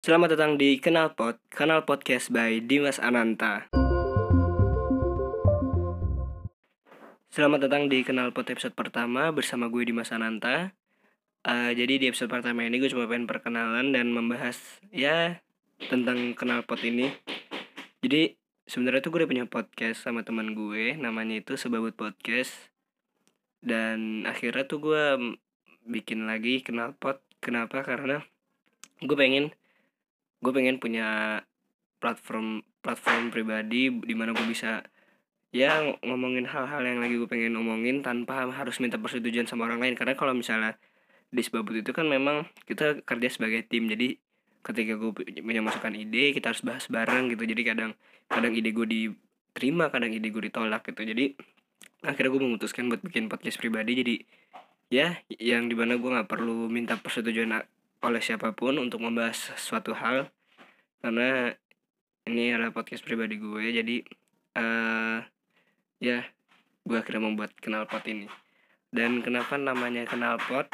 Selamat datang di Kenal Pot, kanal podcast by Dimas Ananta. Selamat datang di Kenal Pot episode pertama bersama gue Dimas Ananta. Uh, jadi di episode pertama ini gue cuma pengen perkenalan dan membahas ya tentang Kenal Pot ini. Jadi sebenarnya tuh gue udah punya podcast sama teman gue, namanya itu Sebabut Podcast. Dan akhirnya tuh gue bikin lagi Kenal Pot. Kenapa? Karena gue pengen gue pengen punya platform platform pribadi di mana gue bisa ya ngomongin hal-hal yang lagi gue pengen ngomongin tanpa harus minta persetujuan sama orang lain. Karena kalau misalnya di sebabut itu kan memang kita kerja sebagai tim. Jadi ketika gue punya masukan ide kita harus bahas bareng gitu. Jadi kadang kadang ide gue diterima kadang ide gue ditolak gitu. Jadi akhirnya gue memutuskan buat bikin podcast pribadi. Jadi ya yang di mana gue nggak perlu minta persetujuan oleh siapa pun untuk membahas suatu hal. Karena ini adalah podcast pribadi gue jadi uh, ya gue akhirnya membuat kenal pot ini. Dan kenapa namanya kenal pot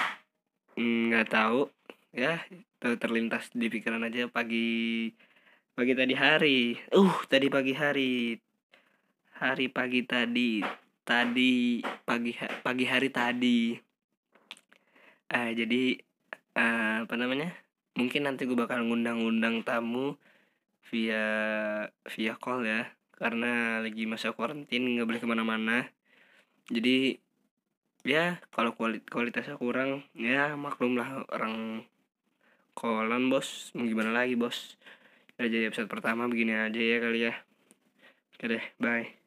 nggak tahu. Ya terlintas di pikiran aja pagi pagi tadi hari. Uh tadi pagi hari. Hari pagi tadi tadi pagi pagi hari tadi. Uh, jadi uh, apa namanya mungkin nanti gue bakal ngundang-undang tamu via via call ya karena lagi masa karantin nggak boleh ke mana-mana. Jadi ya kalau kualitasnya kurang ya maklum lah orang kolan bos. Mau gimana lagi bos? Ya jadi episode pertama begini aja ya kali ya. Oke deh bye